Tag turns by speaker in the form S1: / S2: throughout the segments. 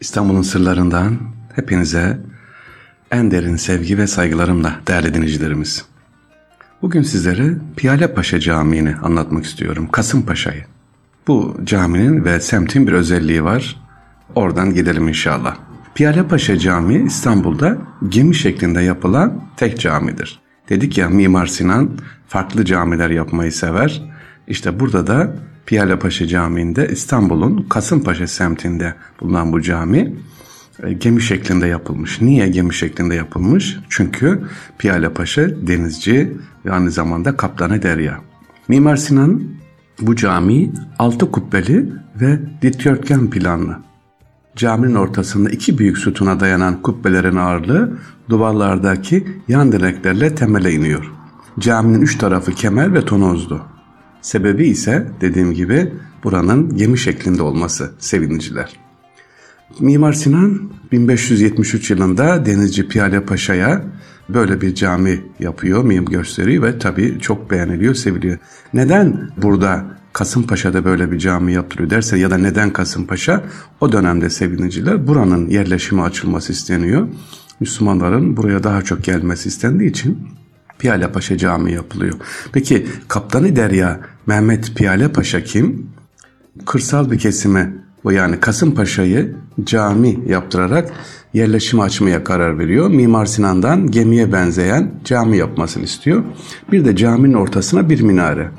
S1: İstanbul'un sırlarından hepinize en derin sevgi ve saygılarımla değerli dinleyicilerimiz. Bugün sizlere Piyale Paşa Camii'ni anlatmak istiyorum. Kasımpaşa'yı. Bu caminin ve semtin bir özelliği var. Oradan gidelim inşallah. Piyale Paşa Camii İstanbul'da gemi şeklinde yapılan tek camidir. Dedik ya Mimar Sinan farklı camiler yapmayı sever. İşte burada da Piyale Paşa Camii'nde İstanbul'un Kasımpaşa semtinde bulunan bu cami e, gemi şeklinde yapılmış. Niye gemi şeklinde yapılmış? Çünkü Piyale Paşa denizci ve aynı zamanda kaptanı derya. Mimar Sinan bu cami altı kubbeli ve dikdörtgen planlı. Caminin ortasında iki büyük sütuna dayanan kubbelerin ağırlığı duvarlardaki yan direklerle temele iniyor. Caminin üç tarafı kemer ve tonozdu. Sebebi ise dediğim gibi buranın gemi şeklinde olması seviniciler. Mimar Sinan 1573 yılında Denizci Piyale Paşa'ya böyle bir cami yapıyor, mim gösteriyor ve tabii çok beğeniliyor, seviliyor. Neden burada Kasımpaşa'da böyle bir cami yaptırıyor derse ya da neden Kasımpaşa? O dönemde seviniciler buranın yerleşimi açılması isteniyor. Müslümanların buraya daha çok gelmesi istendiği için Piyale Paşa Camii yapılıyor. Peki Kaptanı Derya Mehmet Piyale Paşa kim? Kırsal bir kesime yani Kasımpaşa'yı cami yaptırarak yerleşimi açmaya karar veriyor. Mimar Sinan'dan gemiye benzeyen cami yapmasını istiyor. Bir de caminin ortasına bir minare.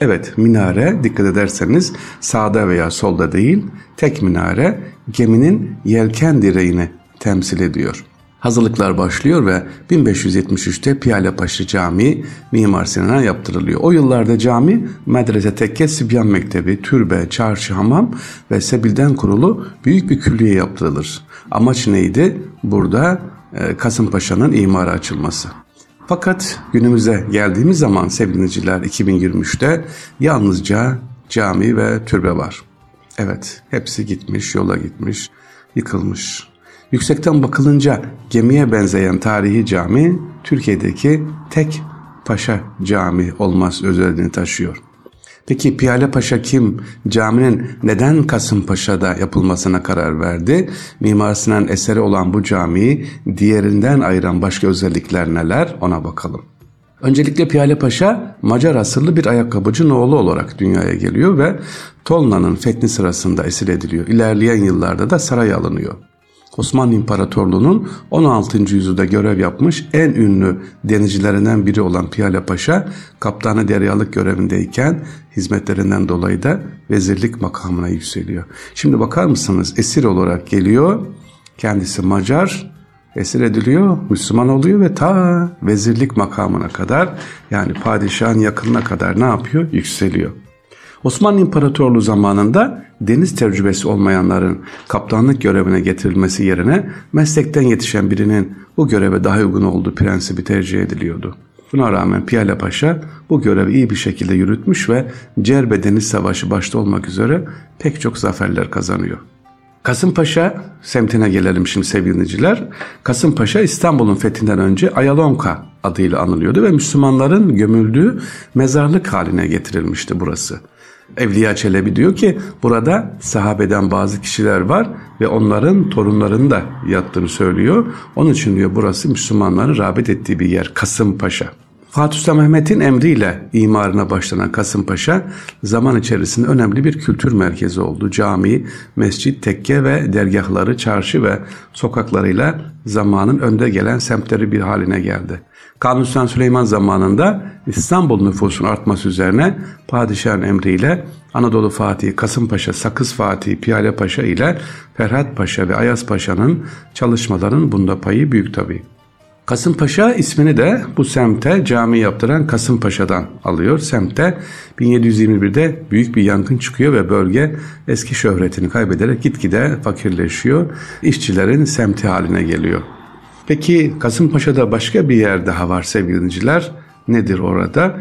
S1: Evet minare dikkat ederseniz sağda veya solda değil tek minare geminin yelken direğini temsil ediyor. Hazırlıklar başlıyor ve 1573'te Piyalepaşa Camii Mimar Sinan'a yaptırılıyor. O yıllarda cami medrese, tekke, Sibyan Mektebi, türbe, çarşı, hamam ve sebilden kurulu büyük bir külliye yaptırılır. Amaç neydi? Burada e, Kasımpaşa'nın imara açılması. Fakat günümüze geldiğimiz zaman sevgiliciler 2023'te yalnızca cami ve türbe var. Evet hepsi gitmiş, yola gitmiş, yıkılmış. Yüksekten bakılınca gemiye benzeyen tarihi cami Türkiye'deki tek paşa cami olmaz özelliğini taşıyor. Peki Piyale Paşa kim? Caminin neden Kasımpaşa'da yapılmasına karar verdi? Mimar eseri olan bu camiyi diğerinden ayıran başka özellikler neler? Ona bakalım. Öncelikle Piyale Paşa Macar asıllı bir ayakkabıcı oğlu olarak dünyaya geliyor ve Tolna'nın fethi sırasında esir ediliyor. İlerleyen yıllarda da saraya alınıyor. Osmanlı İmparatorluğu'nun 16. yüzyılda görev yapmış en ünlü denizcilerinden biri olan Piyale Paşa, kaptanı deryalık görevindeyken hizmetlerinden dolayı da vezirlik makamına yükseliyor. Şimdi bakar mısınız esir olarak geliyor, kendisi Macar, esir ediliyor, Müslüman oluyor ve ta vezirlik makamına kadar yani padişahın yakınına kadar ne yapıyor? Yükseliyor. Osmanlı İmparatorluğu zamanında deniz tecrübesi olmayanların kaptanlık görevine getirilmesi yerine meslekten yetişen birinin bu göreve daha uygun olduğu prensibi tercih ediliyordu. Buna rağmen Piyale Paşa bu görevi iyi bir şekilde yürütmüş ve Cerbe Deniz Savaşı başta olmak üzere pek çok zaferler kazanıyor. Kasımpaşa semtine gelelim şimdi sevgiliciler. Kasımpaşa İstanbul'un fethinden önce Ayalonka adıyla anılıyordu ve Müslümanların gömüldüğü mezarlık haline getirilmişti burası. Evliya Çelebi diyor ki burada sahabeden bazı kişiler var ve onların torunlarının da yattığını söylüyor. Onun için diyor burası Müslümanların rağbet ettiği bir yer Kasımpaşa. Fatih Sultan Mehmet'in emriyle imarına başlanan Kasımpaşa zaman içerisinde önemli bir kültür merkezi oldu. Cami, mescit, tekke ve dergahları, çarşı ve sokaklarıyla zamanın önde gelen semtleri bir haline geldi. Kanuni Sultan Süleyman zamanında İstanbul nüfusun artması üzerine padişahın emriyle Anadolu Fatih, Kasımpaşa, Sakız Fatih, Piyale Paşa ile Ferhat Paşa ve Ayas Paşa'nın çalışmaların bunda payı büyük tabii. Kasımpaşa ismini de bu semte cami yaptıran Kasımpaşa'dan alıyor. Semte 1721'de büyük bir yangın çıkıyor ve bölge eski şöhretini kaybederek gitgide fakirleşiyor. İşçilerin semti haline geliyor. Peki Kasımpaşa'da başka bir yer daha var sevgiliciler. Nedir orada?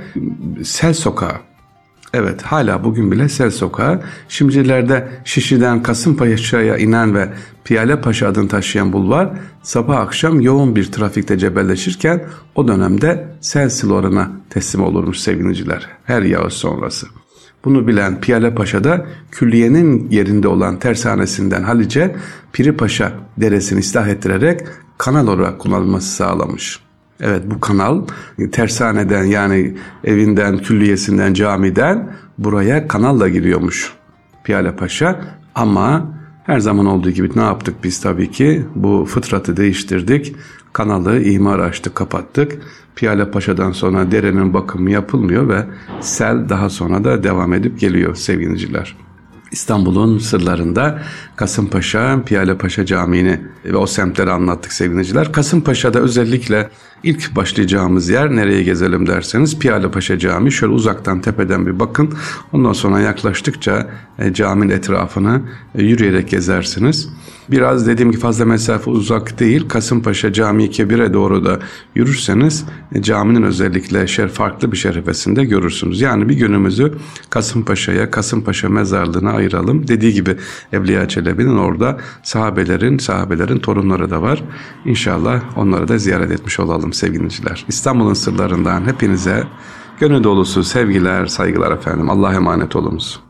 S1: Sel Sokağı. Evet hala bugün bile Sel Sokağı. Şimdilerde Şişli'den Kasımpaşa'ya inen ve Piyale Paşa adını taşıyan bulvar sabah akşam yoğun bir trafikte cebelleşirken o dönemde Sel Silor'una teslim olurmuş sevgiliciler her yağış sonrası. Bunu bilen Piyale Paşa da külliyenin yerinde olan tersanesinden Halice Piri Paşa deresini ıslah ettirerek kanal olarak kullanılması sağlamış. Evet bu kanal tersaneden yani evinden, külliyesinden, camiden buraya kanalla giriyormuş Piyale Paşa. Ama her zaman olduğu gibi ne yaptık biz tabii ki bu fıtratı değiştirdik. Kanalı imar açtık, kapattık. Piyale Paşa'dan sonra derenin bakımı yapılmıyor ve sel daha sonra da devam edip geliyor sevgiliciler. İstanbul'un sırlarında Kasımpaşa, Piyale Paşa Camii'ni ve o semtleri anlattık sevgiliciler. Kasımpaşa'da özellikle ilk başlayacağımız yer nereye gezelim derseniz Piyale Paşa Camii. Şöyle uzaktan tepeden bir bakın. Ondan sonra yaklaştıkça e, caminin etrafını e, yürüyerek gezersiniz. Biraz dediğim gibi fazla mesafe uzak değil. Kasımpaşa Camii Kebir'e doğru da yürürseniz e, caminin özellikle şer farklı bir şerefesinde görürsünüz. Yani bir günümüzü Kasımpaşa'ya, Kasımpaşa mezarlığına ayıralım. Dediği gibi Evliya Çelebi'nin orada sahabelerin, sahabelerin torunları da var. İnşallah onları da ziyaret etmiş olalım sevgiliciler. İstanbul'un sırlarından hepinize gönül dolusu sevgiler, saygılar efendim. Allah'a emanet olunuz.